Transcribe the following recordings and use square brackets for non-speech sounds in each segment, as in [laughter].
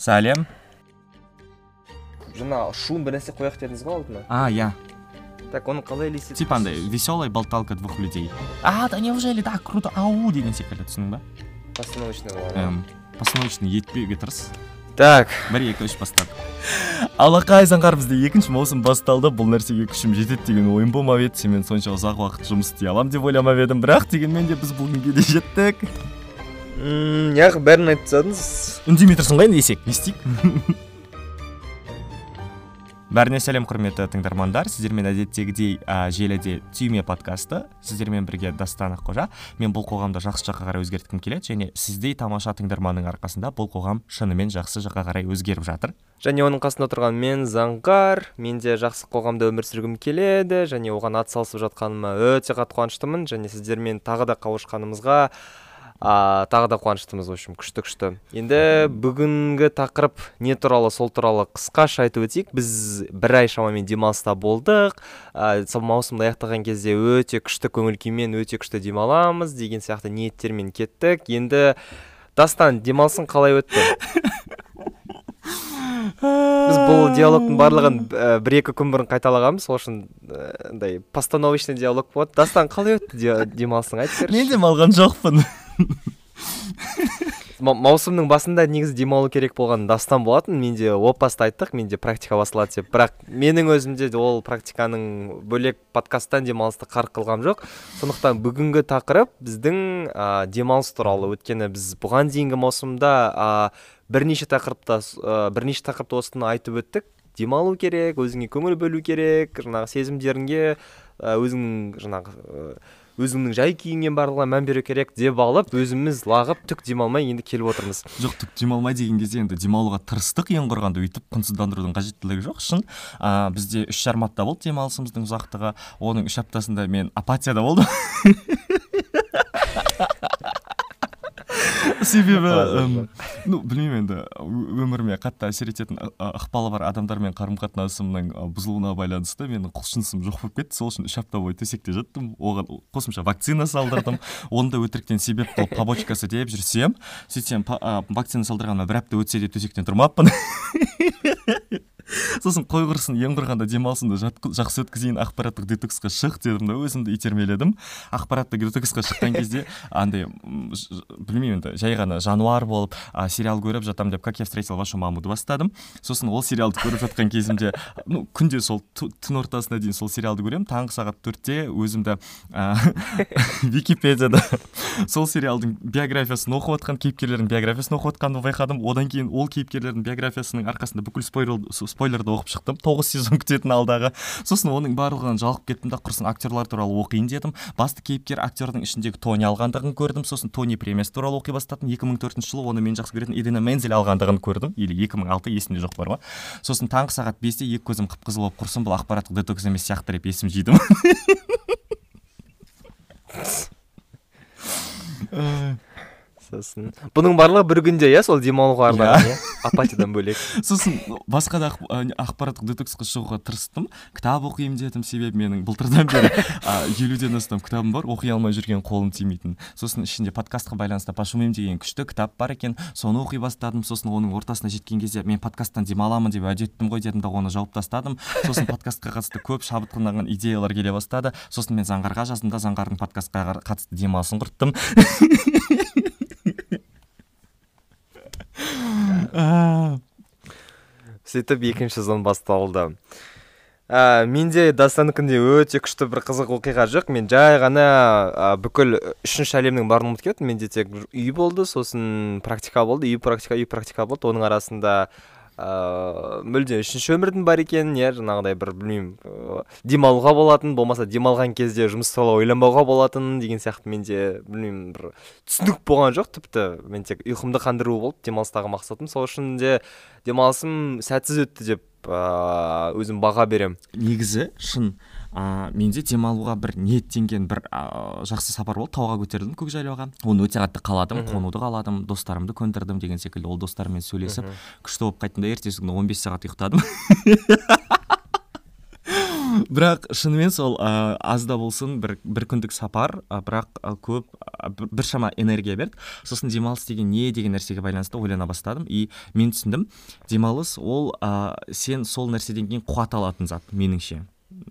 сәлем жаңа шум бір нәрсе қояйық дедіңіз ғой алдына а иә так оны қалай елестетесіз типа андай веселая болталка двух людей а да неужели так круто ау деген секілді түсіндің ба постановочный болады Эм, постановочный етпеуге тырыс так бір екі үш бастадық алақай заңғар бізде екінші маусым басталды. Бұл нәрсеге күшім жетеді деген ойым болмап еді. Сенімен сонша ұзақ уақыт жұмыс істей аламын деп ойламап едім. Бірақ дегенмен де біз бұл күнге де жеттік. Мм яғни бәрін айтып тастадыңыз үндемей тұрсың ғой енді есек. Не істейік? Бәріне сәлем құрметті тыңдармандар. Сіздермен әдеттегідей ә, желіде түйме подкасты. Сіздермен бірге дастан аққожа. Мен бұл қоғамды жақсы жаққа қарай өзгерткім келеді және сіздей тамаша тыңдарманның арқасында бұл қоғам шынымен жақсы жаққа қарай өзгеріп жатыр. Және оның қасында отырған мен заңғар. Мен де жақсы қоғамда өмір сүргім келеді және оған атсалысып жатқаныма өте қатты қуаныштымын. Және сіздермен тағы да қауышқанымызға а, тағы да қуаныштымыз в общем күшті күшті. Енді бүгінгі тақырып не туралы сол туралы қысқаша айтып өтейік. Біз бір ай шамамен демалыста болдық. Ә, сол маусымды аяқтаған кезде өте күшті көңіл күймен өте күшті демаламыз деген сияқты ниеттермен кеттік. Енді дастан демалысың қалай өтті? Біз бұл диалогтың барлығын ә, бір екі күн бұрын қайталағанбыз. Сол үшін ә, андай постановочный диалог болады. Дастан қалай өтті де- демалысың? Айтып берші. мен демалған жоқпын. Маусымның басында негізі демалу керек болған дастан болатын. Менде о айттық менде практика басталады деп. Бірақ менің өзімде де ол практиканың бөлек подкасттан демалысты қарық қылғам жоқ. Сондықтан бүгінгі тақырып біздің ә, демалыс туралы. Өйткені біз бұған дейінгі маусымда ә, бірнеше тақырыпта ә, бірнеше тақырыпта осыны айтып өттік. Демалу керек өзіңе көңіл бөлу керек жаңағы сезімдеріңе өзіңнің жаңағы өзіңнің жай күйіңе барлығына мән беру керек деп алып өзіміз лағып түк демалмай енді келіп отырмыз. Жоқ түк демалмай деген кезде енді демалуға тырыстық ең құрғанда өйтіп құнсыздандырудың қажеттілігі жоқ. Шын а, бізде үш жарым апта болды демалысымыздың ұзақтығы. Оның үш аптасында мен апатияда болдым. Себебі ну білмеймін енді өміріме қатты әсер ететін ықпалы бар адамдармен қарым қатынасымның бұзылуына байланысты менің құлшынысым жоқ болып кетті. Сол үшін үш апта бойы төсекте жаттым. Оған қосымша вакцина салдырдым. Оны да өтіріктен себеп қылып побочкасы деп жүрсем сөйтсем вакцина салдырғаныма бір апта өтсе де төсектен тұрмаппын. Сосын қой құрсын ең құрғанда демалысымды жақсы өткізейін ақпараттық детоксқа шық дедім да өзімді итермеледім. Ақпараттық детоксқа шыққан [laughs] кезде андай білмеймін енді жай ғана жануар болып а, сериал көріп жатамын деп как я встретил вашу мамуды бастадым. Сосын ол сериалды көріп жатқан кезімде ну күнде сол түн ортасына дейін сол сериалды көремін. Таңғы сағат төртте өзімді [laughs] википедияда сол сериалдың биографиясын оқып отқан кейіпкерлердің биографиясын оқып отқанымды байқадым. Одан кейін ол кейіпкерлердің биографиясының арқасында бүкіл спойлер, спойлерді оқып шықтым. Тоғыз сезон күтетін алдағы. Сосын оның барлығынан жалығып кеттім да құрсын актерлар туралы оқиын дедім. Басты кейіпкер актердің ішіндегі тони алғандығын көрдім. Сосын тони премиясы туралы оқи бастадым. 2004 жылы оны мен жақсы көретін ирина мензель алғандығын көрдім. Или 2006 есімде жоқ бар ма? Сосын таңғы сағат бесте екі көзім қып қызыл болып құрсын. Бұл ақпараттық детокс емес сияқты деп есім жидым [laughs] сосын. Бұның барлығы бір күнде иә сол демалуға арналған иә? Апатиядан бөлек. [laughs] Сосын басқа да ақ- ақпараттық детоксқа шығуға тырыстым. Кітап оқимын дедім себебі менің былтырдан бері елуден астам кітабым бар оқи алмай жүрген қолым тимейтін. Сосын ішінде подкастқа байланысты пошумим деген күшті кітап бар екен. Соны оқи бастадым. Сосын оның ортасына жеткен кезде мен подкасттан демаламын деп уәде еттім ғой дедім да оны жауып тастадым. Сосын подкастқа қатысты көп шабытқанаған идеялар келе бастады. Сосын мен заңғарға жаздым да заңғардың подкастқа қатысты демалысын құрттым. [laughs] сөйтіп екінші сезон басталды. Ә, менде дастаныкінде өте күшті бір қызық оқиға жоқ. Мен жай ғана ә, бүкіл үшінші әлемнің барын ұмытып кеттім. Менде тек үй болды сосын практика болды үй практика үй практика болды. Оның арасында ыыы мүлде үшінші өмірдің бар екенін иә жаңағыдай бір білмеймін ыыы, демалуға болатын болмаса демалған кезде жұмыс туралы ойланбауға болатын деген сияқты менде білмеймін бір түсінік болған жоқ. Тіпті мен тек ұйқымды қандыру болды демалыстағы мақсатым. Сол үшін де демалысым сәтсіз өтті деп ыыы өзім баға берем негізі шын а, менде демалуға бір ниеттенген бір а, жақсы сапар болды. Тауға көтерілдім көкжайлауға. Оны өте қатты қаладым қонуды қаладым достарымды көндірдім деген секілді. Ол достарыммен сөйлесіп күшті болып қайттым да ертесі күні 15 сағат ұйықтадым. [laughs] Бірақ шынымен сол ә, аз да болсын бір бір күндік сапар ә, бірақ ә, көп ә, біршама энергия берді. Сосын демалыс деген не деген нәрсеге байланысты ойлана бастадым. И мен түсіндім демалыс ол ә, сен сол нәрседен кейін қуат алатын зат меніңше.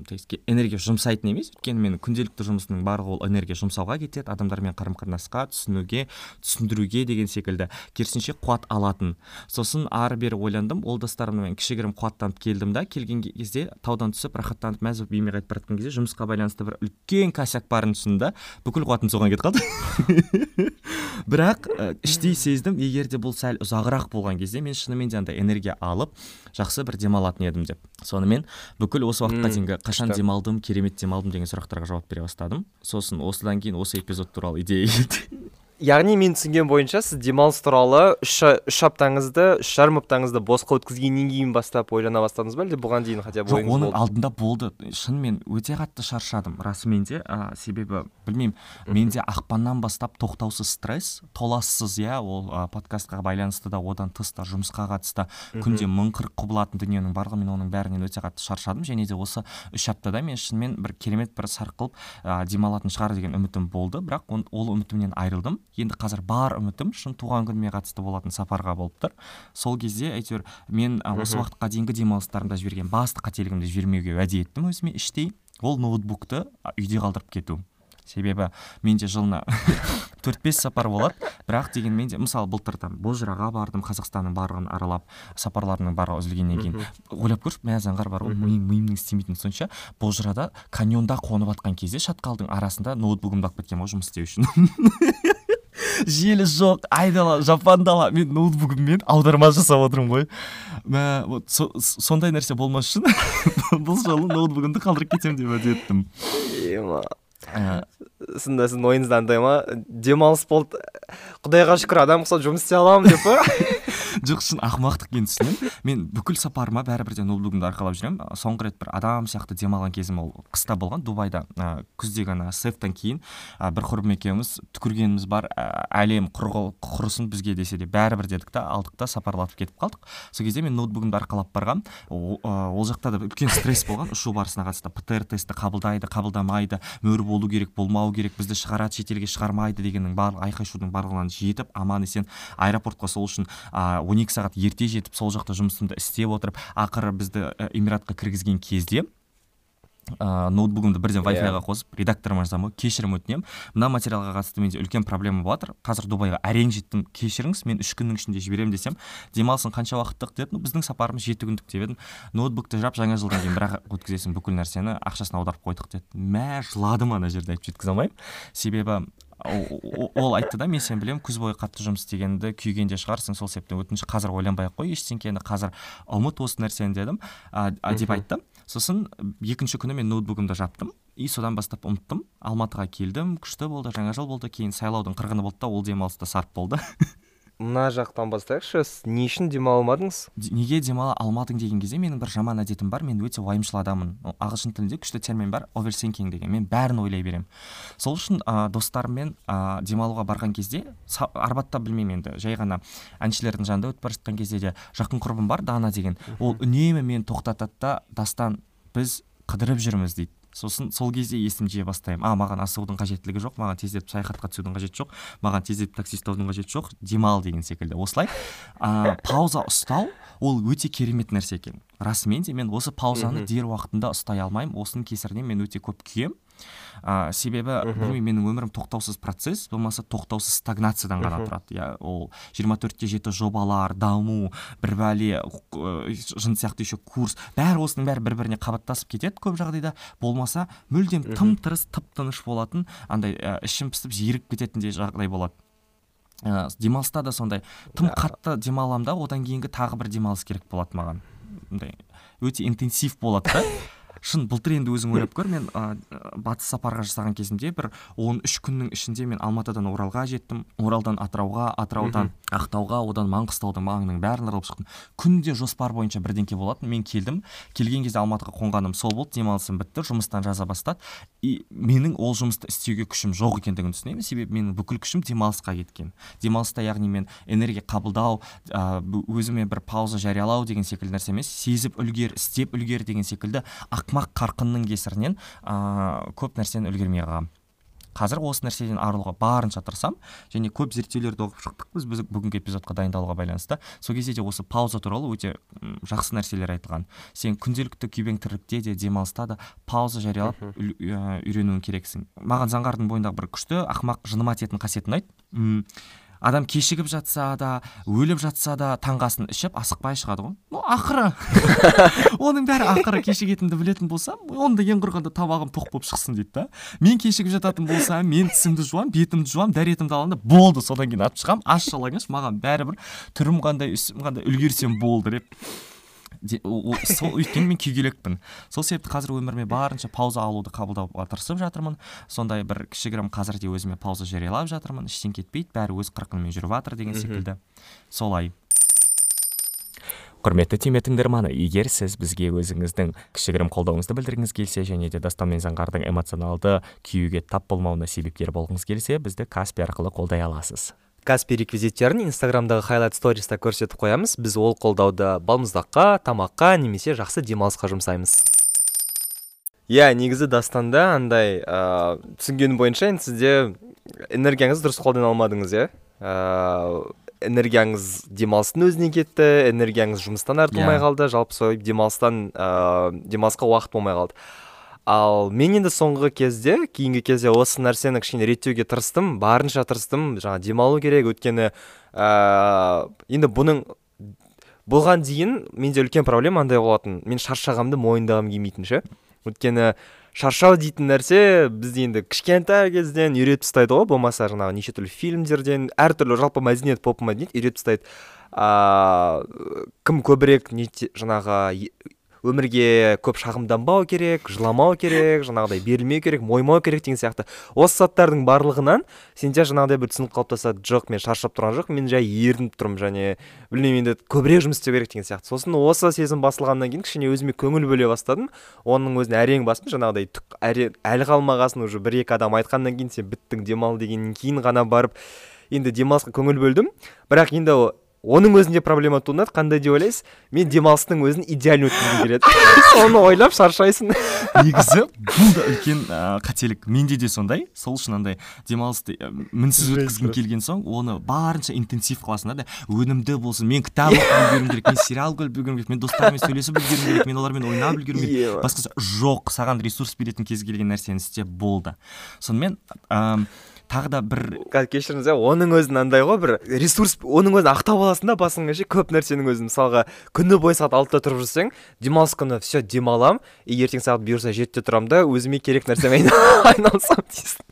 То есть энергия жұмсайтын емес өйткені менің күнделікті жұмысымның барлығы ол энергия жұмсауға кетеді адамдармен қарым қатынасқа түсінуге түсіндіруге деген секілді. Керісінше қуат алатын. Сосын ары бері ойландым ол достарыммен кішігірім қуаттанып келдім да келген кезде таудан түсіп рахаттанып мәз болып үйіме қайтып бара жатқан кезде жұмысқа байланысты бір үлкен косяк барын түсіндім да бүкіл қуатым соған кетіп қалды. [laughs] бірақ іштей сездім егер де бұл сәл ұзағырақ болған кезде мен шынымен де андай энергия алып жақсы бір демалатын едім деп. Сонымен бүкіл осы уақытқа дейінгі қашан демалдым керемет демалдым деген сұрақтарға жауап бере бастадым. Сосын осыдан кейін осы эпизод туралы идея келді. Яғни мен түсінгенім бойынша сіз демалыс туралы үш, аптаңызды үш жарым аптаңызды босқа өткізгеннен кейін бастап ойлана бастадыңыз ба әлде бұған дейін хотя бы жоқ оның алдында болды. Шынымен өте қатты шаршадым. Расымен де ә, себебі білмеймін. Менде ақпаннан бастап тоқтаусыз стресс толассыз иә ол ә, подкастқа байланысты да одан тыс та жұмысқа қатысты күнде мың қырық құбылатын дүниенің барлығы мен оның бәрінен өте қатты шаршадым. Және де осы үш аптада мен шынымен бір керемет бір сарқылып ә, демалатын шығар деген үмітім болды. Бірақ ол үмітімнен айырылдым енді қазір бар үмітім шын туған күніме қатысты болатын сапарға болып тұр. Сол кезде әйтеуір мен осы уақытқа дейінгі демалыстарымда жіберген басты қателігімді жібермеуге уәде еттім өзіме іштей. Ол ноутбукты үйде қалдырып кету. Себебі менде жылына [laughs] төрт бес сапар болады. Бірақ дегенмен де мысалы былтыр там бозжыраға бардым қазақстанның барлығын аралап сапарларымның барлығы үзілгеннен кейін. Ойлап көрші мәз аңғар бар ғой миым миымның істемейтіні сонша. Бозжырада каньонда қонып жатқан кезде шатқалдың арасында ноутбугымды алып кеткенмін ғой жұмыс істеу үшін. [laughs] желі жоқ айдала жапан дала мен ноутбугыммен аударма жасап отырмын ғой. Мә вот сондай нәрсе болмас үшін [laughs] бұл жолы ноутбугымды қалдырып кетемін деп уәде еттім. Ема. Сонда сіздің ойыңызда андай ма? Демалыс болды. Құдайға шүкір адам болса жұмыс істей аламын деп па? [laughs] жоқ шын ақымақтық екенін түсінемін мен бүкіл сапарыма бәрібір де ноутбугымды арқалап жүремін. Соңғы рет бір адам сияқты демалған кезім ол қыста болған дубайда ә, күздегі ана сэфтан кейін ә, бір құрбым екеуміз түкіргеніміз бар ә, әлем құрысын бізге десе де бәрібір дедік та алдық та сапарлатып кетіп қалдық. Сол кезде мен ноутбугымды арқалап барғанмын ол, ол жақта да үлкен стресс болған. Ұшу барысына қатысты птр тестті қабылдайды қабылдамайды мөр болу керек болмау керек бізді шығарады шетелге шығармайды дегеннің барлық айқай шудың барлығынан жетіп аман есен аэропортқа сол үшін он екі сағат ерте жетіп сол жақта жұмысымды істеп отырып ақыры бізді эмиратқа кіргізген кезде ә, ноутбугымды бірден вай файға қосып редакторыма жазамын ғой кешірім өтінемін мына материалға қатысты менде үлкен проблема болып жатыр қазір дубайға әрең жеттім кешіріңіз мен үш күннің ішінде жіберемін десем демалысың қанша уақыттық деді ну біздің сапарымыз жеті күндік деп едім. Ноутбукты жап жаңа жылдан кейін бір ақ өткізесің бүкіл нәрсені ақшасын аударып қойдық деді мә жыладым ана жерде айтып жеткізе алмаймын. Себебі ол айтты да мен сені білемін күз бойы қатты жұмыс істегенді күйген де шығарсың сол себептен өтініш қазір ойланбай ақ қой ештеңкені қазір ұмыт осы нәрсені дедім а, деп айтты. Сосын екінші күні мен ноутбугымды жаптым и содан бастап ұмыттым. Алматыға келдім күшті болды жаңа жыл болды. Кейін сайлаудың қырғыны болды да ол демалыс та сарп болды. Мына жақтан бастайықшы. Не үшін демалмадыңыз неге демала алмадың деген кезде менің бір жаман әдетім бар. Мен өте уайымшыл адаммын. Ағылшын тілінде күшті термин бар оверсинкинг деген. Мен бәрін ойлай беремін. Сол үшін ә, достарыммен ә, демалуға барған кезде арбатта білмеймін енді. Жай ғана әншілердің жанында өтіп бара жатқан кезде де жақын құрбым бар дана деген. Ол үнемі мені тоқтатады да дастан біз қыдырып жүрміз дейді. Сосын сол кезде есім жие бастаймын. А маған асығудың қажеттілігі жоқ маған тездетіп саяхатқа түсудің қажеті жоқ маған тездетіп такси ұстаудың қажеті жоқ демал деген секілді. Осылай ә, пауза ұстау ол өте керемет нәрсе екен. Расымен де мен осы паузаны дер уақытында ұстай алмаймын осының кесірінен мен өте көп күйемін ә, себебі білмеймін менің өмірім тоқтаусыз процесс болмаса тоқтаусыз стагнациядан ғана тұрады. Иә ол жиырма төртте жеті жобалар даму бір бәле жын сияқты еще курс. Бәрі осының бәрі бір біріне қабаттасып кетеді көп жағдайда. Болмаса мүлдем тым тырыс тып тыныш болатын андай ә, ішім пысып жиіріп кететіндей жағдай болады. Ә, демалыста да сондай. Тым қатты демаламын да одан кейінгі тағы бір демалыс керек болады маған. Мындай өте интенсив болады да. [laughs] шын былтыр енді өзің ойлап көр мен ә, батыс сапарға жасаған кезімде бір он үш күннің ішінде мен алматыдан оралға жеттім. Оралдан атырауға атыраудан ақтауға одан маңғыстаудың маңының бәрін аралап шықтым. Күнде жоспар бойынша бірдеңке болатын. Мен келдім. Келген кезде алматыға қонғаным сол болды демалысым бітті жұмыстан жаза бастады. И менің ол жұмысты істеуге күшім жоқ екендігін түсінемін. Себебі менің бүкіл күшім демалысқа кеткен. Демалыста яғни мен энергия қабылдау ә, өзіме бір пауза жариялау деген секілді нәрсе емес сезіп үлгер істеп үлгер деген секілді ақмақ қарқынның кесірінен ә, көп нәрсені үлгермей қалғанмын. Қазір осы нәрседен арылуға барынша тырысамын. Және көп зерттеулерді оқып шықтық. Біз, біз бүгінгі эпизодқа дайындалуға байланысты. Сол кезде де осы пауза туралы өте жақсы нәрселер айтылған. Сен күнделікті күйбең тірлікте де демалыста да пауза жариялап үйренуің керексің. Маған заңғардың бойындағы бір күшті ақымақ жыныма тиетін қасиеті ұнайды адам кешігіп жатса да өліп жатса да таңғы асын ішіп асықпай шығады ғой. Ну ақыры. [laughs] Оның бәрі ақыры кешігетінімді білетін болсам онда ең құрығанда тамағым тоқ болып шықсын дейді да. Мен кешігіп жататын болсам мен тісімді жуамын бетімді жуамын дәретімді аламын да болды содан кейін атып шығамын аш жалаңаш маған бәрібір түрім қандай үстім қандай үлгерсем болды деп. Сол [laughs] өйткені мен күйгелекпін. Сол себепті қазір өміріме барынша пауза алуды қабылдауға тырысып жатырмын. Сондай бір кішігірім қазір де өзіме пауза жариялап жатырмын. Ештеңе кетпейді бәрі өз қарқынымен жүріп жатыр деген секілді. Солай. Құрметті түйме тыңдарманы егер сіз бізге өзіңіздің кішігірім қолдауыңызды білдіргіңіз келсе және де дастан мен заңғардың эмоционалды күйюге тап болмауына себепкер болғыңыз келсе бізді каспи арқылы қолдай аласыз. Каспи реквизиттерін инстаграмдағы хайлайт сториста көрсетіп қоямыз. Біз ол қолдауды балмұздаққа тамаққа немесе жақсы демалысқа жұмсаймыз. Иә негізі дастанда андай ә, түсінгенім бойынша енді сізде энергияңызды дұрыс қолдана алмадыңыз иә? Ә, энергияңыз демалыстың өзіне кетті энергияңыз жұмыстан артылмай yeah. қалды жалпы сол демалыстан ә, демалысқа уақыт болмай қалды. Ал мен енді соңғы кезде кейінгі кезде осы нәрсені кішкене реттеуге тырыстым барынша тырыстым. Жаңа демалу керек өйткені ә, енді бұның болған дейін менде үлкен проблема андай болатын. Мен шаршағанымды мойындағым келмейтін ше. Өйткені шаршау дейтін нәрсе бізді енді кішкентай кезден үйретіп тастайды ғой. Болмаса жаңағы неше түрлі фильмдерден әртүрлі жалпы мәдениет поп мәдениет үйретіп тастайды. Ыыы кім көбірек жаңағы өмірге көп шағымданбау керек жыламау керек жаңағыдай берілмеу керек мойымау керек деген сияқты. Осы заттардың барлығынан сенде жаңағыдай бір түсінік қалыптасады. Жоқ мен шаршап тұрған жоқпын мен жай ерініп тұрмын және білмеймін енді көбірек жұмыс істеу керек деген сияқты. Сосын осы сезім басылғаннан кейін кішкене өзіме көңіл бөле бастадым. Оның өзін әрең бастым. Жаңағыдай түк әлі қалмағасын уже бір екі адам айтқаннан кейін сен біттің демал дегеннен кейін ғана барып енді демалысқа көңіл бөлдім. Бірақ енді оның өзінде проблема туындады. Қандай деп ойлайсыз? Мен демалыстың өзін идеально өткізгім келеді. [laughs] Соны ойлап шаршайсың. [laughs] Негізі бұл да үлкен ә, қателік. Менде де сондай. Сол үшін андай демалысты мінсіз өткізгім келген соң оны барынша интенсив қыласың да өнімді болсын мен кітап оқып үлгеруім керек мен сериал көріп үлгеруім керек мен достарыммен сөйлесіп үлгеруім керек мен олармен ойнап үлгеруім керек басқасы жоқ саған ресурс беретін кез келген нәрсені істе болды. Сонымен тағы да бір қазір кешіріңіз иә оның өзін андай ғой бір ресурс оның өзін ақтап аласың да басыңа ше көп нәрсенің өзін мысалға күні бойы сағат алтыда тұрып жүрсең демалыс күні все демаламын. И ертең сағат бұйырса жетіде тұрамын да өзіме керек нәрсемен [laughs] айналысамын дейсің.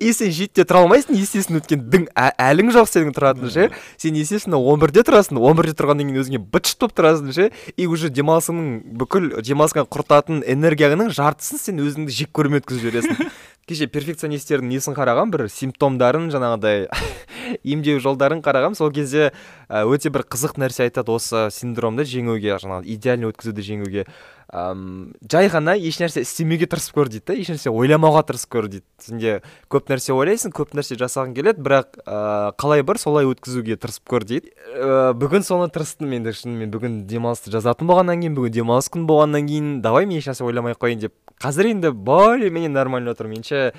И сен жетіде тұра алмайсың естественно өйткені дің әлің жоқ сенің тұратын ше. Сен естественно он бірде тұрасың он бірде тұрғаннан кейін өзіңе быт шыт болып тұрасың ше. И уже демалысыңның бүкіл демалысқа құртатын энергияңның жартысын сен өзіңді жек көрумен өткізіп жібересің. Кеше перфекционистердің несін қарағам бір симптомдарын жаңағыдай [laughs] емдеу жолдарын қарағам сол кезде өте бір қызық нәрсе айтады осы синдромды жеңуге жаңағы идеально өткізуді жеңуге. Әм, жай ғана ешнәрсе істемеуге тырысып көр дейді да ешнәрсе ойламауға тырысып көр дейді. Сенде көп нәрсе ойлайсың көп нәрсе жасағың келеді бірақ ә, қалай бар солай өткізуге тырысып көр дейді. Ә, бүгін соны тырыстым енді шынымен. Бүгін демалысты жазатын болғаннан кейін бүгін демалыс күн болғаннан кейін давай мен ешнәрсе ойламай ақ қояйын деп қазір енді более менее нормально отырмын. Меніңше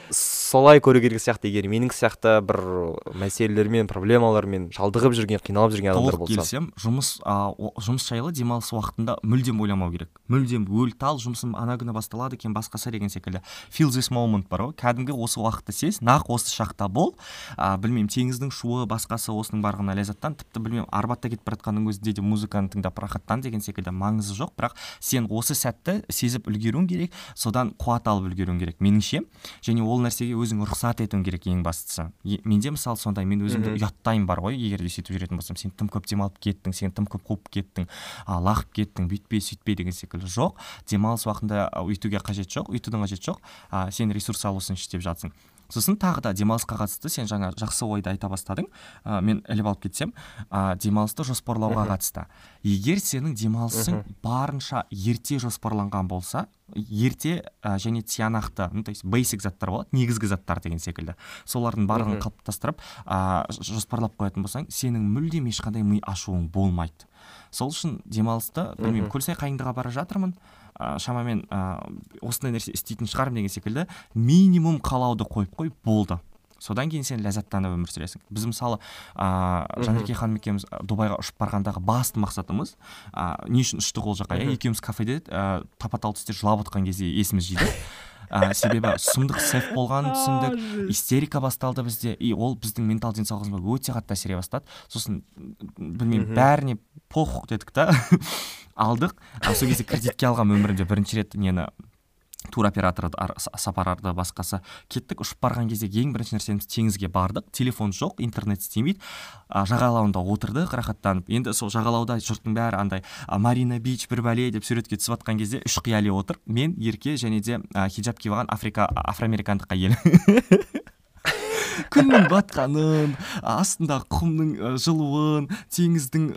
солай көру керек сияқты егер менің сияқты бір мәселелермен проблемалармен шалдығып жүрген қиналып жүрген адамдар болса. келісемін жұмыс а, жұмыс жайлы демалыс уақытында мүлдем ойламау керек. Мүлдем өлі тал жұмысым ана күні басталады екен басқаша деген секілді. Feel this moment бар ғой. Кәдімгі осы уақытты сез нақ осы шақта бол. А, білмеймін теңіздің шуы басқасы осының барлығына ләззаттан тіпті білмеймін арбатта кетіп бара жатқанның өзінде де музыканы тыңдап рахаттан деген секілді. Маңызы жоқ бірақ сен осы сәтті сезіп үлгеруің керек содан қуат алып үлгеруің керек меніңше. Және ол нәрсеге өзің рұқсат етуің керек ең бастысы. Менде мысалы сондай мен өзімді ұяттаймын бар ғой егер де сөйтіп жүретін болсам. Сен тым көп демалып кеттің сен тым көп қуып кеттің а, лағып кеттің бүйтпе сөйтпе деген секілді жоқ. Демалыс уақытында өйтуге қажет жоқ өйтудің қажеті жоқ. А, сен ресурс алу үшін істеп жатсың. Сосын тағы да демалысқа қатысты сен жаңа жақсы ойды айта бастадың. Ә, мен іліп алып кетсем. Ә, демалысты жоспарлауға қатысты. Егер сенің демалысың барынша ерте жоспарланған болса ерте ә, және тиянақты ну то есть бейсик заттар болады негізгі заттар деген секілді. Солардың барлығын қалыптастырып ә, жоспарлап қоятын болсаң сенің мүлдем ешқандай ми ашуың болмайды. Сол үшін демалысты білмеймін көлсай қайыңдыға бара жатырмын. Ә, шамамен ә, осындай нәрсе істейтін шығармын деген секілді минимум қалауды қойып қой болды. Содан кейін сен ләззаттанып өмір сүресің. Біз мысалы ыыы жанерке ханым екеуміз дубайға ұшып барғандағы басты мақсатымыз ыыы не үшін ұштық ол жаққа? Иә екеуміз кафеде ә, тапа тал түсте жылап отқан кезде есіміз жиді ә, себебі сұмдық сэф болғанын түсіндік истерика басталды бізде. И ол біздің ментал денсаулығымызға өте қатты әсер бастады. Сосын білмеймін бәріне похуй дедік та. [laughs] алдық. А сол кезде кредитке алғанмын өмірімде бірінші рет нені туроператор сапарларды басқасы кеттік. Ұшып барған кезде ең бірінші нәрсеміз теңізге бардық. Телефон жоқ интернет істемейді. Жағалауында отырдық рахаттанып. Енді сол жағалауда жұрттың бәрі андай марина бич бір бәле деп суретке түсіп жатқан кезде үш қияли отыр. Мен ерке және де хиджаб киіп алған африка афроамерикандық әйел [laughs] күннің батқанын астында құмның жылуын теңіздің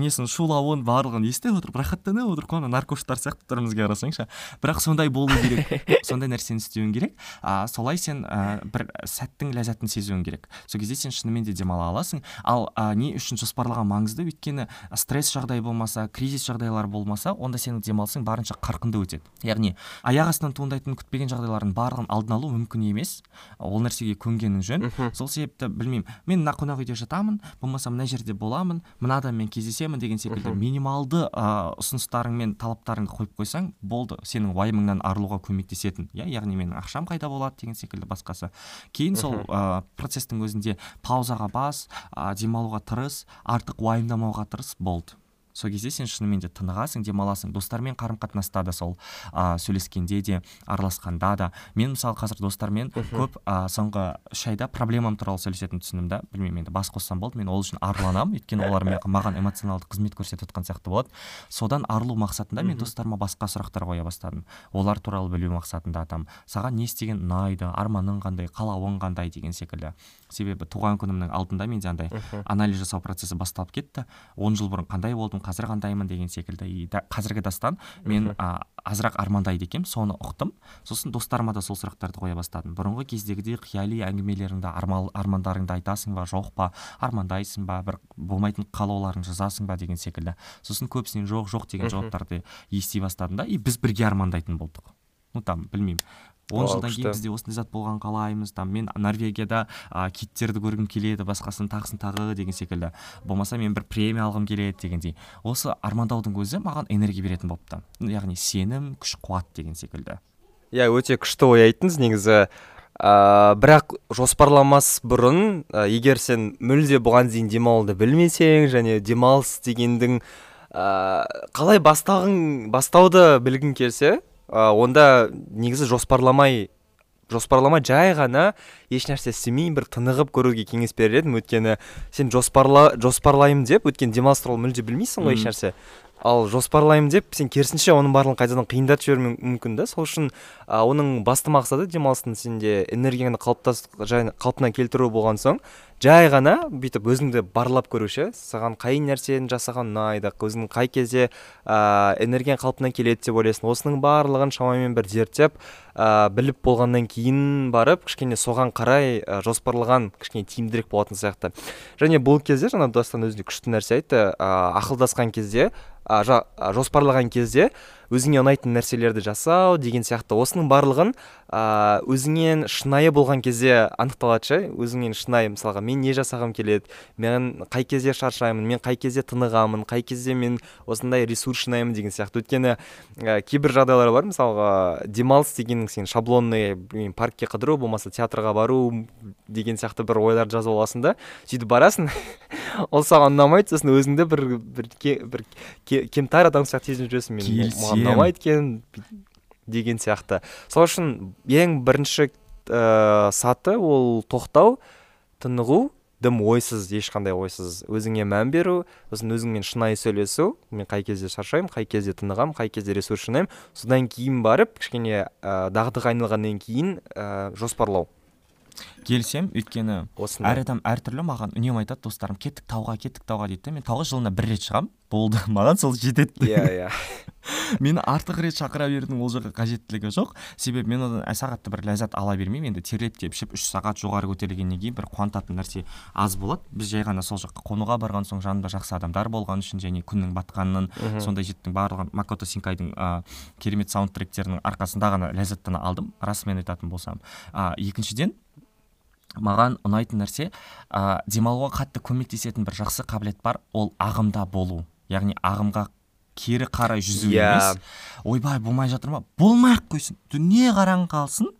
несін шулауын барлығын естіп отырып рахаттанып отырып ана наркоштар сияқты түрімізге қарасаңшы. Бірақ сондай болу керек. [laughs] Сондай нәрсені істеуің керек. А, солай сен ә, бір сәттің ләззатын сезуің керек. Сол кезде сен шынымен де демала аласың. Ал ә, не үшін жоспарлаған маңызды? Өйткені стресс жағдай болмаса кризис жағдайлар болмаса онда сенің демалысың барынша қарқынды өтеді. Яғни аяқ астынан туындайтын күтпеген жағдайлардың барлығын алдын алу мүмкін емес. Ол нәрсеге көнгенің жөн сол себепті білмеймін. Мен мына қонақ үйде жатамын болмаса мына жерде боламын мына адаммен кездесемін деген секілді минималды ә, ұсыныстарың мен талаптарыңды қойып қойсаң болды. Сенің уайымыңнан арылуға көмектесетін. Иә яғни менің ақшам қайда болады деген секілді басқасы. Кейін сол ә, процестің өзінде паузаға бас ә, демалуға тырыс артық уайымдамауға тырыс болды. Сол кезде сен шынымен де тынығасың демаласың. Достармен қарым қатынаста да сол ә, сөйлескенде де араласқанда да. Мен мысалы қазір достармен көп ә, соңғы үш айда проблемам туралы сөйлесетінін түсіндім да. Білмеймін енді бас қоссам болды мен ол үшін арланамын. Өйткені олар [laughs] маған эмоционалды қызмет көрсетіп жатқан сияқты болады. Содан арылу мақсатында мен достарыма басқа сұрақтар қоя бастадым. Олар туралы білу мақсатында айтамын саған не істеген ұнайды арманың қандай қалауың қандай деген секілді. Себебі туған күнімнің алдында менде андай анализ жасау процесі басталып кетті. он жыл бұрын қандай болдым қазір қандаймын деген секілді. И да, қазіргі дастан мен а, азырақ армандайды екенмін соны ұқтым. Сосын достарыма да сол сұрақтарды қоя бастадым. Бұрынғы кездегідей қияли әңгімелеріңді армал, армандарыңды айтасың ба жоқ па? Армандайсың ба? Бір болмайтын қалауларыңды жазасың ба? деген секілді. Сосын көбісінен жоқ жоқ деген жауаптарды ести бастадым да и біз бірге армандайтын болдық. Ну там білмеймін. Он жылдан кейін бізде осындай зат болған қалаймыз. Там мен норвегияда ә, киттерді көргім келеді басқасын тағысын тағы деген секілді. Болмаса мен бір премия алғым келеді дегендей. Осы армандаудың өзі маған энергия беретін болыпты яғни сенім күш қуат деген секілді. Иә өте күшті ой айттыңыз негізі. Ә, бірақ жоспарламас бұрын ә, егер сен мүлде бұған дейін демалуды білмесең және демалыс дегендің ә, қалай бастағың бастауды білгің келсе ә, онда негізі жоспарламай жоспарламай жай ғана ешнәрсе істемей бір тынығып көруге кеңес берер едім. Өйткені сен жоспарла жоспарлаймын деп өйткені демалыс туралы мүлде білмейсің ғой ешнәрсе. Ал жоспарлаймын деп сен керісінше оның барлығын қайтадан қиындатып жіберуі мүмкін да. Сол үшін ә, оның басты мақсаты демалыстың сенде энергияны қалпына келтіру болған соң жай ғана бүйтіп өзіңді барлап көру ше саған қай нәрсені жасаған ұнайды өзің қай кезде ә, энергияң қалпына келеді деп ойлайсың осының барлығын шамамен бір зерттеп ә, біліп болғаннан кейін барып кішкене соған қарай ә, жоспарлаған кішкене тиімдірек болатын сияқты. Және бұл кезде жаңа дастан өзіне күшті нәрсе айтты ә, ақылдасқан кезде ә, жоспарлаған кезде өзіңе ұнайтын нәрселерді жасау деген сияқты осының барлығын ә, өзіңнен шынайы болған кезде анықталады ше? Өзіңнен шынайы мысалға мен не жасағым келеді? Мен қай кезде шаршаймын? Мен қай кезде тынығамын? Қай кезде мен осындай ресурс жинаймын деген сияқты. Өйткені ә, кейбір жағдайлар бар. Мысалға демалыс дегенің сен шаблонный білмеймін паркке қыдыру болмаса театрға бару деген сияқты бір ойларды жазып аласың да. Сөйтіп барасың. [laughs] Ол саған ұнамайды сосын өзіңді бір бір, бір кемтар адам сияқты сезініп жүресің мен ұнамайды екен деген сияқты. Сол үшін ең бірінші ә, саты ол тоқтау тынығу дым ойсыз ешқандай ойсыз. Өзіңе мән беру сосын өзіңмен шынайы сөйлесу. Мен қай кезде шаршаймын қай кезде тынығамын қай кезде ресурс жинаймын. Содан кейін барып кішкене ә, дағдыға айналғаннан кейін ә, жоспарлау. Келісемін өйткені осындай. әр адам әртүрлі маған үнемі айтады достарым кеттік тауға кеттік тауға дейді мен тауға жылына бір рет шығамын. Болды [laughs] маған сол жетеді. Иә иә. [laughs] Мені артық рет шақыра берудің ол жаққа қажеттілігі жоқ. Себебі мен одан сағатта бір ләззат ала бермеймін енді терлеп тепшіп үш сағат жоғары көтерілгеннен кейін бір қуантатын нәрсе аз болады. Біз жай ғана сол жаққа қонуға барған соң жанымда жақсы адамдар болған үшін және күннің батқанын сондай жеттің барлығын макото синкайдың ә, керемет саундтректерінің арқасында ғана ләззаттана алдым расымен айтатын болсам. Ә, екіншіден маған ұнайтын нәрсе ә, демалуға қатты көмектесетін бір жақсы қабілет бар ол ағымда болу. Яғни ағымға кері қарай жүзу Иә. емес. Ойбай болмай жатыр ма? Болмай ақ қойсын. Дүние қараңғы қалсын.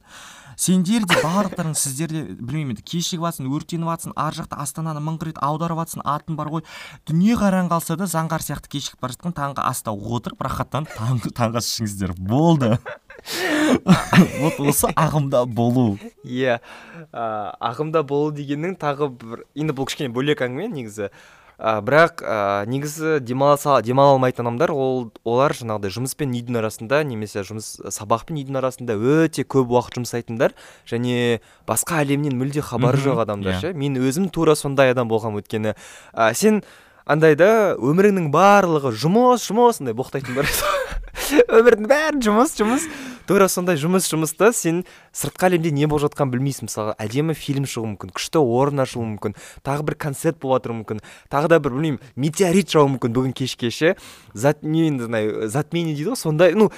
Сендер де барлықтарың сіздер де білмеймін енді кешігіп жатсың өртеніп жатсың ар жақта астананы мың рет аударып жатсың атың бар ғой. Дүние қараңғы қалса да заңғар сияқты кешігіп бара жатқан таңғы аста отырып рахаттанып таңғы таңғы ас ішіңіздер болды. [laughs] Вот осы ағымда болу. Иә ағымда болу дегеннің тағы бір енді бұл кішкене бөлек әңгіме негізі. Ә, бірақ ә, негізі демаласа демала алмайтын адамдар ол олар жаңағыдай жұмыс пен үйдің арасында немесе жұмыс сабақ пен үйдің арасында өте көп уақыт жұмсайтындар және басқа әлемнен мүлде хабары жоқ адамдар иә. ше. Мен өзім тура сондай адам болғанмын өйткені ә, сен андайда өміріңнің барлығы жұмыс жұмыс андай боқтайтын бар [laughs] өмірдің бәрі жұмыс жұмыс. Тура сондай жұмыс жұмыста сен сыртқы әлемде не болып жатқанын білмейсің. Мысалға әдемі фильм шығуы мүмкін күшті орын ашылуы мүмкін тағы бір концерт болып мүмкін тағы да бір білмеймін метеорит жауы мүмкін бүгін кешке ше зат не енді андай затмение дейді ғой сондай ну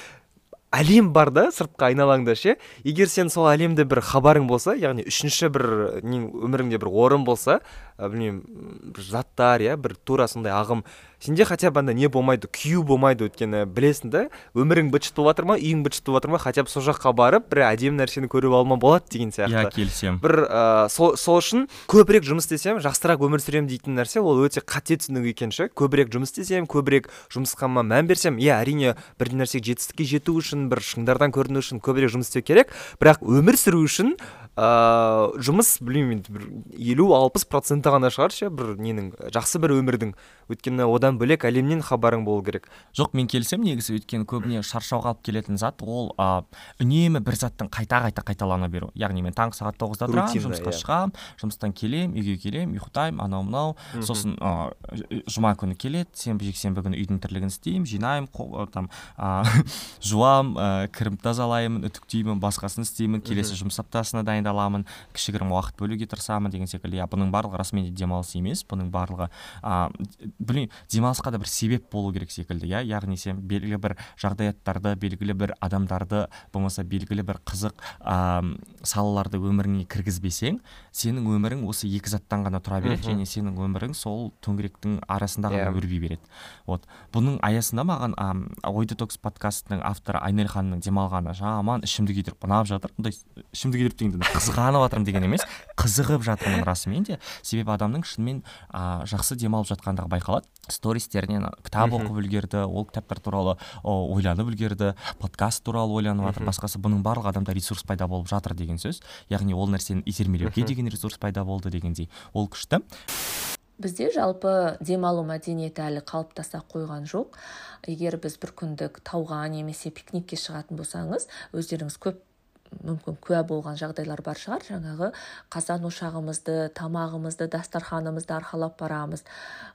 әлем бар да сыртқы айналаңда ше. Егер сен сол әлемде бір хабарың болса яғни үшінші бір өміріңде бір орын болса білмеймін бір заттар иә бір тура сондай ағым сенде хотя бы андай не болмайды күю болмайды өйткені білесің да? Өмірің быт шыт болып жатыр ма үйің быт шыт болып жатыр ма? Хотя бы сол жаққа барып бір әдемі нәрсені көріп алуыма болады деген иә сияқты келісемін. Бір ә, сол, сол үшін көбірек жұмыс істесем жақсырақ өмір сүремін дейтін нәрсе ол өте қате түсінік екен ше. Көбірек жұмыс істесем көбірек жұмысқа мән берсем иә әрине бір нәрсеге жетістікке жету үшін бір шыңдардан көріну үшін көбірек жұмыс істеу керек. Бірақ өмір сүру үшін ыыы жұмыс білмеймін енді бір елу алпыс проценті ғана шығар ше бір ненің жақсы бір өмірдің. Өйткені одан бөлек әлемнен хабарың болу керек. Жоқ мен келісемін негізі. Өйткені көбіне шаршауға алып келетін зат ол ә, үнемі бір заттың қайта қайта қайталана беру. Яғни мен таңғы сағат тоғызда тұрамын жұмысқа иә. шығамын жұмыстан келемін үйге келемін ұйықтаймын анау мынау. Сосын ә, жұма күні келеді сенбі жексенбі күні үйдің тірлігін істеймін жинаймын там ә, [laughs] жуамын ә, кірімді тазалаймын үтіктеймін басқасын істеймін келесі жұмыс аптасына дайындаламын кішігірім уақыт бөлуге тырысамын деген секілді. Иә бұның барлығы расымен де демалыс емес бұның барлығы ә, білмеймін демалысқа да бір себеп болу керек секілді иә. Яғни сен белгілі бір жағдаяттарды белгілі бір адамдарды болмаса белгілі бір қызық ә, салаларды өміріңе кіргізбесең сенің өмірің осы екі заттан ғана тұра береді және сенің өмірің сол төңіректің арасында ғана Иә. өрби береді. Вот. Бұның аясында маған ә, ой детокс подкастының авторы айнель ханымның демалғаны жаман ішімді күйдіріп ұнап жатыр. Мұндай ішімді күйдіріп дегенде қызғанып жатырмын деген емес қызығып жатырмын расымен де. Себебі адамның шынымен ә, жақсы демалып жатқандығы байқалады. Стористерінен кітап оқып үлгерді ол кітаптар туралы о, ойланып үлгерді подкаст туралы ойланып жатыр басқасы бұның барлығы адамда ресурс пайда болып жатыр деген сөз. Яғни ол нәрсені итермелеуге деген ресурс пайда болды дегендей ол күшті. Бізде жалпы демалу мәдениеті әлі қалыптаса қойған жоқ. Егер біз бір күндік тауға немесе пикникке шығатын болсаңыз өздеріңіз көп мүмкін куә болған жағдайлар бар шығар. Жаңағы қазан ошағымызды тамағымызды дастарханымызды арқалап барамыз.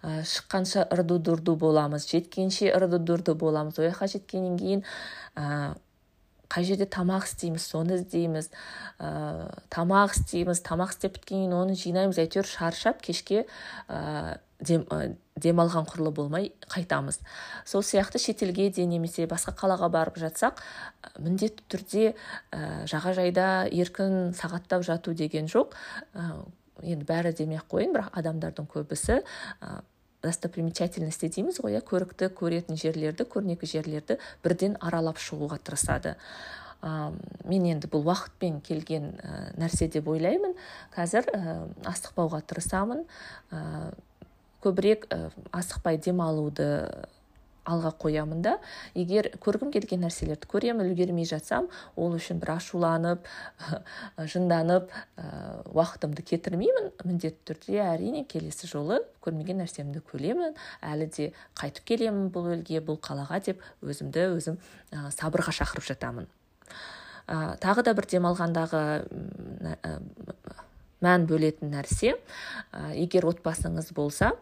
Ә, шыққанша ырду дырду боламыз. Жеткенше ырду дырду боламыз. Ол жаққа жеткеннен кейін ә, қай жерде тамақ істейміз соны іздейміз ә, тамақ істейміз тамақ істеп біткеннен кейін оны жинаймыз әйтеуір шаршап кешке ә, дем, ә, демалған құрлы болмай қайтамыз. Сол сияқты шетелге де немесе басқа қалаға барып жатсақ міндетті түрде ә, жағажайда еркін сағаттап жату деген жоқ. Ә, енді бәрі демей ақ қояйын бірақ адамдардың көбісі достопримечательности дейміз ғой иә? Көрікті көретін жерлерді көрнекі жерлерді бірден аралап шығуға тырысады. Ә, мен енді бұл уақытпен келген ә, нәрсе деп ойлаймын. Қазір ә, асықпауға тырысамын. Ә, көбірек ә, асықпай демалуды алға қоямын да. Егер көргім келген нәрселерді көремін үлгермей жатсам ол үшін бір ашуланып [laughs] жынданып ә, уақытымды кетірмеймін. Міндетті түрде әрине келесі жолы көрмеген нәрсемді көремін. Әлі де қайтып келемін бұл елге бұл қалаға деп өзімді өзім ә, сабырға шақырып жатамын. Ә, тағы да бір демалғандағы мән бөлетін нәрсе егер отбасыңыз болса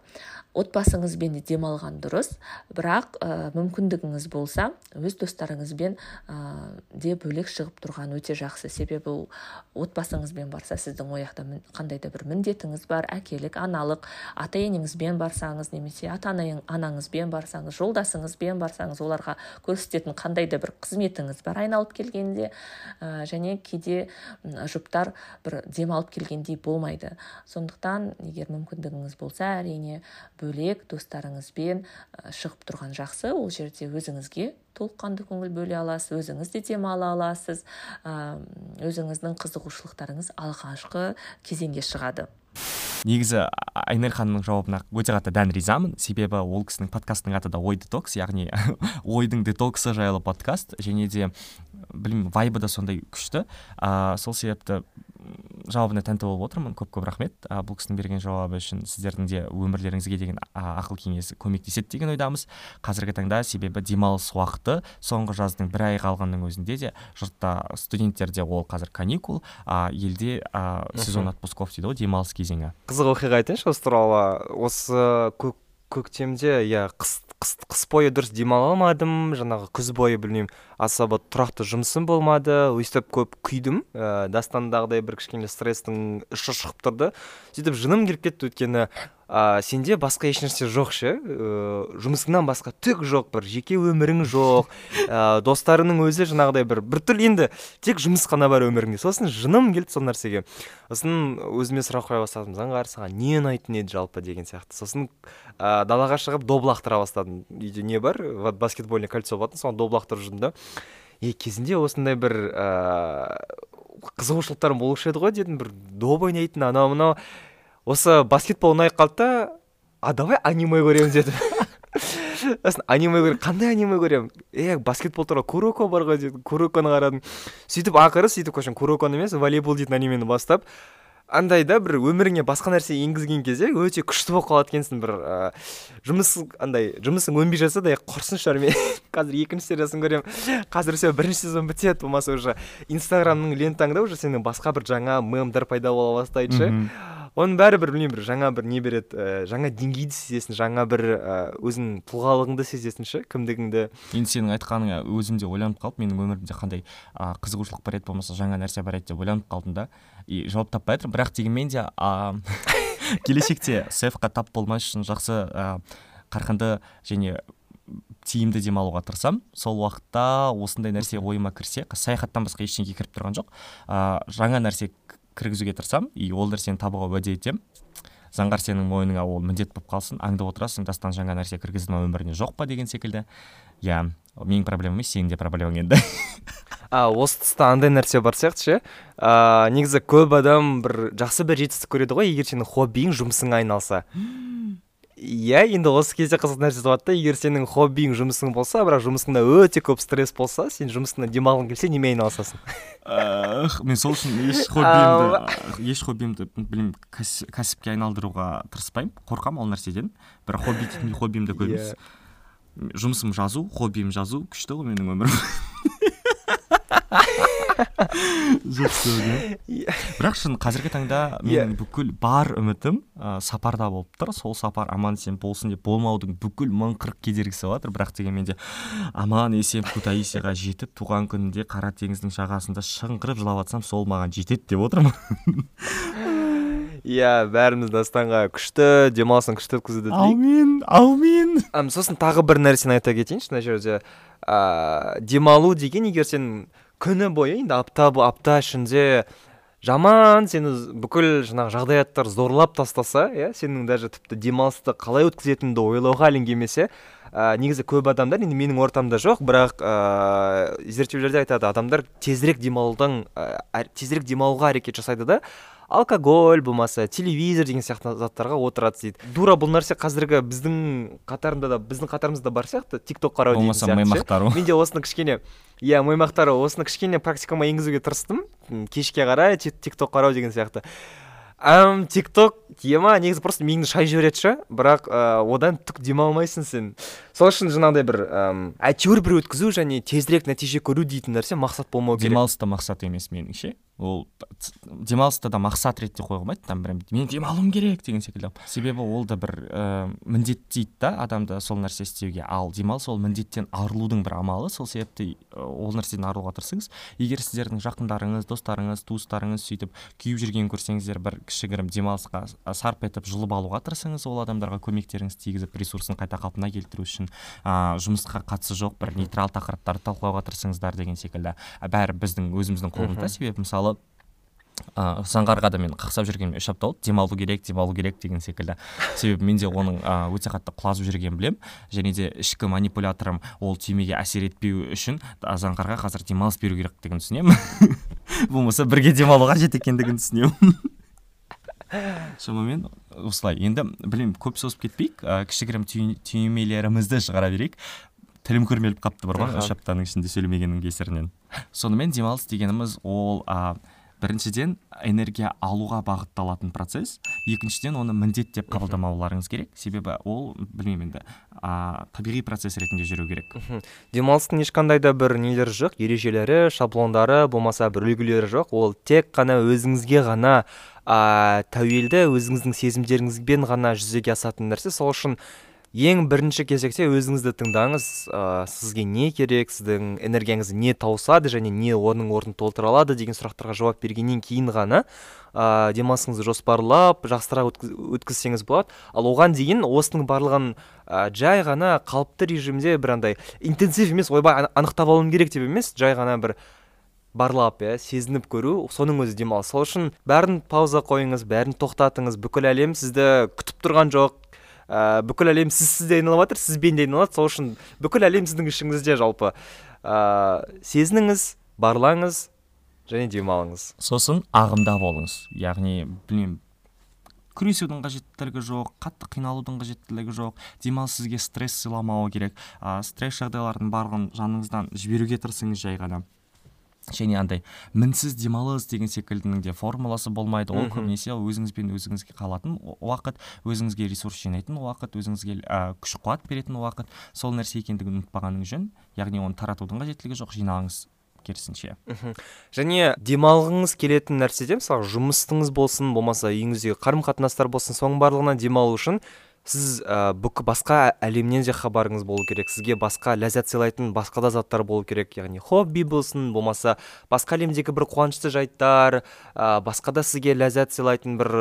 отбасыңызбен де демалған дұрыс. Бірақ ә, мүмкіндігіңіз болса өз достарыңызбен ә, де бөлек шығып тұрған өте жақсы. Себебі отбасыңызбен барса сіздің ол қандай да бір міндетіңіз бар. Әкелік аналық ата енеңізбен барсаңыз немесе ата анаңызбен барсаңыз жолдасыңызбен барсаңыз оларға көрсететін қандай да бір қызметіңіз бар айналып келгенде. Ә, және кейде жұптар бір демалып келгендей болмайды. Сондықтан егер мүмкіндігіңіз болса әрине бөлек достарыңызбен шығып тұрған жақсы. Ол жерде өзіңізге толыққанды көңіл бөле аласыз өзіңіз де демала аласыз. Өзіңіздің қызығушылықтарыңыз алғашқы кезеңге шығады. Негізі айнель ханымның жауабына өте қатты дән ризамын. Себебі ол кісінің подкастының аты да ой детокс яғни [laughs] ойдың детоксы жайлы подкаст. Және де білмеймін вайбы да сондай күшті. Ә, сол себепті жауабына тәнті болып отырмын. Көп көп рахмет. Ә, бұл кісінің берген жауабы үшін сіздердің де өмірлеріңізге деген ақыл кеңесі көмектеседі деген ойдамыз. Қазіргі таңда себебі демалыс уақыты. Соңғы жаздың бір ай қалғанның өзінде де жұртта студенттерде ол қазір каникул. А елде ә, сезон отпусков дейді ғой демалыс кезеңі. Қызық оқиға айтайыншы осы туралы. Осы көк көктемде иә қыс қыс, қыс бойы дұрыс демала алмадым жаңағы күз бойы білмеймін особо тұрақты жұмысым болмады өйстіп көп күйдім ә, дастандағыдай бір кішкене стресстің ұшы шығып тұрды. сөйтіп жыным келіп кетті өйткені. Ә, сенде басқа ешнәрсе жоқ ше? Ә, жұмысыңнан басқа түк жоқ бір жеке өмірің жоқ. Ә, достарыңның өзі жаңағыдай бір біртүрлі енді тек жұмыс қана бар өміріңде. Сосын жыным келді сол нәрсеге. Сосын өзіме сұрақ қоя бастадым. Заңғар саған не ұнайтын еді жалпы? деген сияқты. Сосын ә, далаға шығып доп лақтыра бастадым. Үйде не бар? Вот баскетбольный кольцо болатын. Соған доп лақтырып жүрдім да. Е кезінде осындай бір ыыы қызығушылықтарым болушы еді ғой дедім. Бір доп ойнайтын анау мынау осы баскетбол ұнай қалды да а давай аниме көреміз дедім [laughs] сосын аниме көрем қандай аниме көремін? Е баскетбол туралы куроко бар ғой дедім куроконы қарадым. Сөйтіп ақыры сөйтіп короче куроконы емес волейбол дейтін анимені бастап андай да бір өміріңе басқа нәрсе енгізген кезде өте күшті болып қалады екенсің бір ә, жұмыс андай жұмысың өнбей жатса да құрсын мен [laughs] қазір екінші сериясын көремін. Қазір все бірінші сезон бітеді болмаса уже. Инстаграмның лентаңда уже сенің басқа бір жаңа мемдар пайда бола бастайды ше. Оның бәрі бір білмеймін бір жаңа бір не береді ә, жаңа деңгейді сезесің жаңа бір ә, өзіңнің тұлғалығыңды сезесің ше кімдігіңді? Енді сенің айтқаныңа өзім де ойланып қалып менің өмірімде қандай ә, қызығушылық бар еді болмаса жаңа нәрсе бар еді деп ойланып қалдым да. И жауап таппай жатырмын бірақ дегенмен де ә, [laughs] келешекте сэфқа тап болмас үшін жақсы ә, қарқынды және тиімді демалуға тырысамын. Сол уақытта осындай нәрсе ойыма кірсе саяхаттан басқа ештеңе кіріп тұрған жоқ. Ә, жаңа нәрсе кіргізуге тырысамын. И ол нәрсені табуға уәде етемін. Заңғар сенің мойныңа ол міндет болып қалсын. Аңдып отырасың дастан жаңа нәрсе кіргізді ма өміріне жоқ па деген секілді. Иә менің проблемам емес сенің де проблемаң енді. [laughs] А осы тұста андай нәрсе бар сияқты ше. Ыыы негізі көп адам бір жақсы бір жетістік көреді ғой егер сенің хоббиің жұмысыңа айналса. Иә енді осы кезде қызық нәрсе туады да егер сенің хоббиің жұмысың болса бірақ жұмысыңда өте көп стресс болса сен жұмысыңнан демалғың келсе немен айналысасың? Мен сол үшін еш хоббиімді еш хоббиімді білмеймін кәсіпке айналдыруға тырыспаймын қорқамын ол нәрседен. Бірақ хобби дейтін хоббиімді көріңіз иә. жұмысым жазу хоббиім жазу күшті ғой менің өмірім. [laughs] бірақ шын қазіргі таңда менің бүкіл бар үмітім ә, сапарда болып тұр. Сол сапар аман есен болсын деп болмаудың бүкіл мың қырық кедергісі жатыр бірақ дегенмен де аман есен кутаисиға жетіп туған күнінде қара теңіздің жағасында шыңғырып жылап жатсам сол маған жетеді деп отырмын. Иә бәріміз дастанға күшті демалысын күшті өткізуді әумин әумин сосын тағы бір нәрсені айта кетейінші мына жерде ә, демалу деген егер сен күні бойы енді апта апта ішінде жаман сені бүкіл жаңағы жағдаяттар зорлап тастаса иә сенің даже тіпті демалысты қалай өткізетініңді ойлауға әлің келмесе ә, негізі көп адамдар енді менің ортамда жоқ бірақ ә, зерттеулерде айтады адамдар тезірек демалудың ә, тезірек демалуға әрекет жасайды да алкоголь болмаса телевизор деген сияқты заттарға отырады дейді. Дура бұл нәрсе қазіргі біздің қатарында да біздің қатарымызда бар сияқты тик ток қарау болмаса маймақтар мен де осыны кішкене иә маймақтар осыны кішкене практикама енгізуге тырыстым. Кешке қарай тик ток қарау деген сияқты. Әм тик ток тема негізі просто миыңды шайып жібереді ше. Бірақ ә, одан түк демалмайсың сен. Сол үшін жаңағыдай бір әйтеуір бір өткізу және тезірек нәтиже көру дейтін нәрсе мақсат болмау керек. Демалыс та мақсат емес меніңше. Ол демалысты да мақсат ретінде қоюға болмайды там прям мен демалуым керек деген секілді. Себебі ол да бір ә, міндеттейді да адамды сол нәрсе істеуге. Ал демалыс ол міндеттен арылудың бір амалы. Сол себепті ол нәрседен арылуға тырысыңыз. Егер сіздердің жақындарыңыз достарыңыз туыстарыңыз сөйтіп күйіп жүргенін көрсеңіздер бір кішігірім демалысқа сарп етіп жұлып алуға тырысыңыз. Ол адамдарға көмектеріңіз тигізіп ресурсын қайта қалпына келтіру үшін ә, жұмысқа қатысы жоқ бір нейтрал тақырыптарды талқылауға тырысыңыздар деген секілді. Бәрі біздің өзіміздің қолымызда. Себебі мысалы ә, заңғарға да мен қақсап жүргеніме үш апта болды. Демалу керек демалу керек деген секілді. Себебі менде оның ә, өте қатты құлазып жүргенін білемін. Және де ішкі манипуляторым ол түймеге әсер етпеу үшін заңғарға қазір демалыс беру керек деген түсінемін. [laughs] Болмаса бірге демалу қажет екендігін түсінемін. [laughs] Шамамен осылай. Енді білмеймін көп созып кетпейік. Ә, кішігірім түймелерімізді шығара берейік. Тілім күрмеліп қалыпты бар ғой үш аптаның ішінде сөйлемегеннің кесірінен. Сонымен демалыс дегеніміз ол ә, біріншіден энергия алуға бағытталатын процесс. Екіншіден оны міндет деп қабылдамауларыңыз керек. Себебі ол білмеймін енді ә, табиғи процесс ретінде жүру керек. Демалыстың ешқандай да бір нелері жоқ ережелері шаблондары болмаса бір үлгілері жоқ. Ол тек қана өзіңізге ғана ә, тәуелді өзіңіздің сезімдеріңізбен ғана жүзеге асатын нәрсе. Сол үшін ең бірінші кезекте өзіңізді тыңдаңыз ә, сізге не керек сіздің энергияңыз не тауысады және не оның орнын толтыра алады деген сұрақтарға жауап бергеннен кейін ғана ә, демалысыңызды жоспарлап жақсырақ өткізсеңіз болады. Ал оған дейін осының барлығын ә, жай ғана қалыпты режимде бір андай интенсив емес ойбай анықтап алуым керек деп емес жай ғана бір барлап иә сезініп көру соның өзі демалыс. Сол үшін бәрін пауза қойыңыз бәрін тоқтатыңыз бүкіл әлем сізді күтіп тұрған жоқ. Ә, бүкіл әлем сізсіз де айналып жатыр сізбен де айналады сол үшін бүкіл әлем сіздің ішіңізде жалпы. Ә, сезініңіз барлаңыз және демалыңыз. Сосын ағымда болыңыз. Яғни білмеймін күресудің қажеттілігі жоқ қатты қиналудың қажеттілігі жоқ. Демалыс сізге стресс сыйламауы керек. Ә, стресс жағдайлардың барлығын жаныңыздан жіберуге тырысыңыз жай ғана. Және андай мінсіз демалыс деген секілдінің де формуласы болмайды. Ол көбінесе өзіңізбен өзіңізге қалатын уақыт өзіңізге ресурс жинайтын уақыт өзіңізге ә, күш қуат беретін уақыт. Сол нәрсе екендігін ұмытпағаныңыз жөн яғни оны таратудың қажеттілігі жоқ жинаңыз керісінше. Және демалғыңыз келетін нәрседе мысалы жұмысыңыз болсын болмаса үйіңіздегі қарым қатынастар болсын соның барлығынан демалу үшін сіз ә, басқа әлемнен де хабарыңыз болу керек. Сізге басқа ләззат сыйлайтын басқа да заттар болу керек. Яғни хобби болсын болмаса басқа әлемдегі бір қуанышты жайттар ә, басқа да сізге ләззат сыйлайтын бір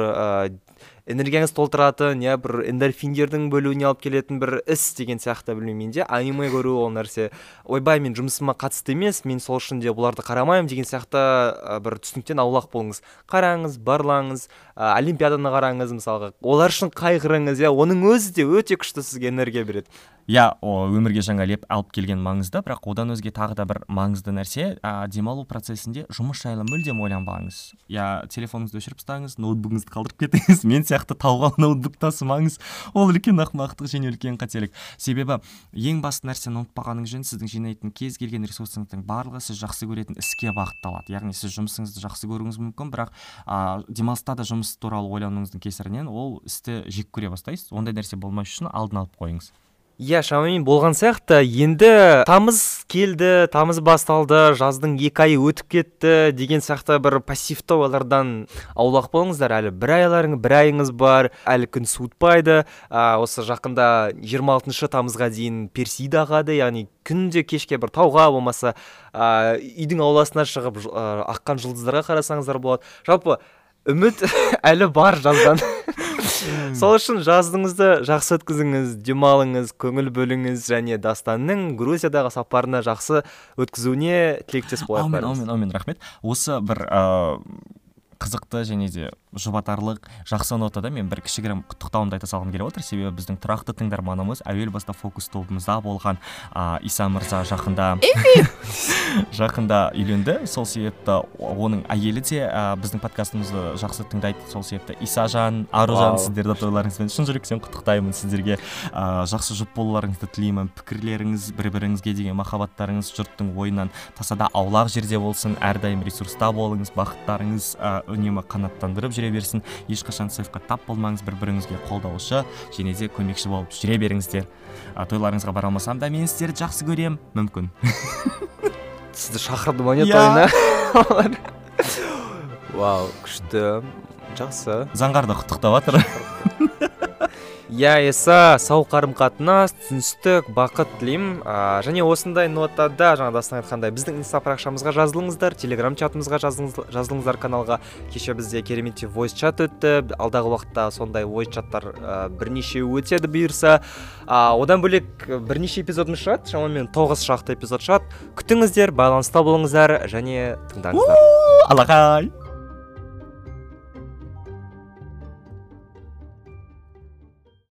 энергияңыз толтыратын иә бір эндорфиндердің бөлуіне алып келетін бір іс деген сияқты білмеймін менде аниме көру ол нәрсе. Ойбай мен жұмысыма қатысты емес мен сол үшін де бұларды қарамаймын деген сияқты бір түсініктен аулақ болыңыз. Қараңыз барлаңыз ә, олимпиаданы қараңыз мысалға. Олар үшін қайғырыңыз иә оның өзі де өте күшті сізге энергия береді. Иә өмірге жаңа леп алып келген маңызды бірақ одан өзге тағы да бір маңызды нәрсе ә, демалу процесінде жұмыс жайлы мүлдем ойланбаңыз. Иә телефоныңызды өшіріп тастаңыз ноутбугіңізді қалдырып кетіңіз. [laughs] Мен сияқты тауға ноутбук тасымаңыз. Ол үлкен ақымақтық және үлкен қателік. Себебі ең басты нәрсені ұмытпағаныңыз жөн сіздің жинайтын кез келген ресурсыңыздың барлығы сіз жақсы көретін іске бағытталады. Яғни сіз жұмысыңызды жақсы көруіңіз мүмкін бірақ ә, демалыста да жұмыс туралы ойлануыңыздың кесірінен ол істі жек көре бастайсыз. Ондай нәрсе болмас үшін алдын алып қойыңыз. Иә шамамен болған сияқты. Енді тамыз келді тамыз басталды жаздың екі айы өтіп кетті деген сияқты бір пассивті ойлардан аулақ болыңыздар. Әлі бір айларың бір айыңыз бар әлі күн суытпайды. Ә, осы жақында 26 тамызға дейін персида ағады яғни күнде кешке бір тауға болмаса ә, үйдің ауласына шығып ә, аққан жұлдыздарға қарасаңыздар болады. Жалпы үміт [laughs] әлі бар жаздан. Сол үшін жаздыңызды жақсы өткізіңіз демалыңыз көңіл бөліңіз және дастанның грузиядағы сапарына жақсы өткізуіне тілектес болайық әумин әумин әумин рахмет. Осы бір қызықты және де жұбатарлық жақсы нотада мен бір кішігірім құттықтауымды айта салғым келіп отыр. Себебі біздің тұрақты тыңдарманымыз әуел баста фокус тобымызда болған ә, иса мырза жақында [laughs] жақында үйленді. Сол себепті оның әйелі де ә, біздің подкастымызды жақсы тыңдайды. Сол себепті исажан аружан сіздерді тойларыңызбен шын жүректен құттықтаймын сіздерге. Ә, жақсы жұп болуларыңызды тілеймін. Пікірлеріңіз бір біріңізге деген махаббаттарыңыз жұрттың ойынан тасада аулақ жерде болсын. Әрдайым ресурста болыңыз бақыттарыңыз ә, үнемі қанаттандырып жүре берсін. Ешқашан цехқа тап болмаңыз бір біріңізге қолдаушы және де көмекші болып жүре беріңіздер. А, тойларыңызға бара алмасам да мен сіздерді жақсы көремін мүмкін. [laughs] Сізді шақырды ма не тойына? [laughs] Вау күшті. Жақсы. Заңғар да құттықтап жатыр [laughs] еса сау қарым қатынас түсіністік бақыт тілеймін. А, және осындай нотада жаңа дастан айтқандай біздің инста парақшамызға жазылыңыздар телеграм чатымызға жазылыңыз- жазылыңыздар каналға. Кеше бізде керемет войс чат өтті. Алдағы уақытта сондай войс чаттар а, бірнешеу өтеді бұйырса. А, одан бөлек бірнеше эпизодымыз шығады. Шамамен тоғыз шақты эпизод шығады. Күтіңіздер байланыста болыңыздар және тыңдаңыздар.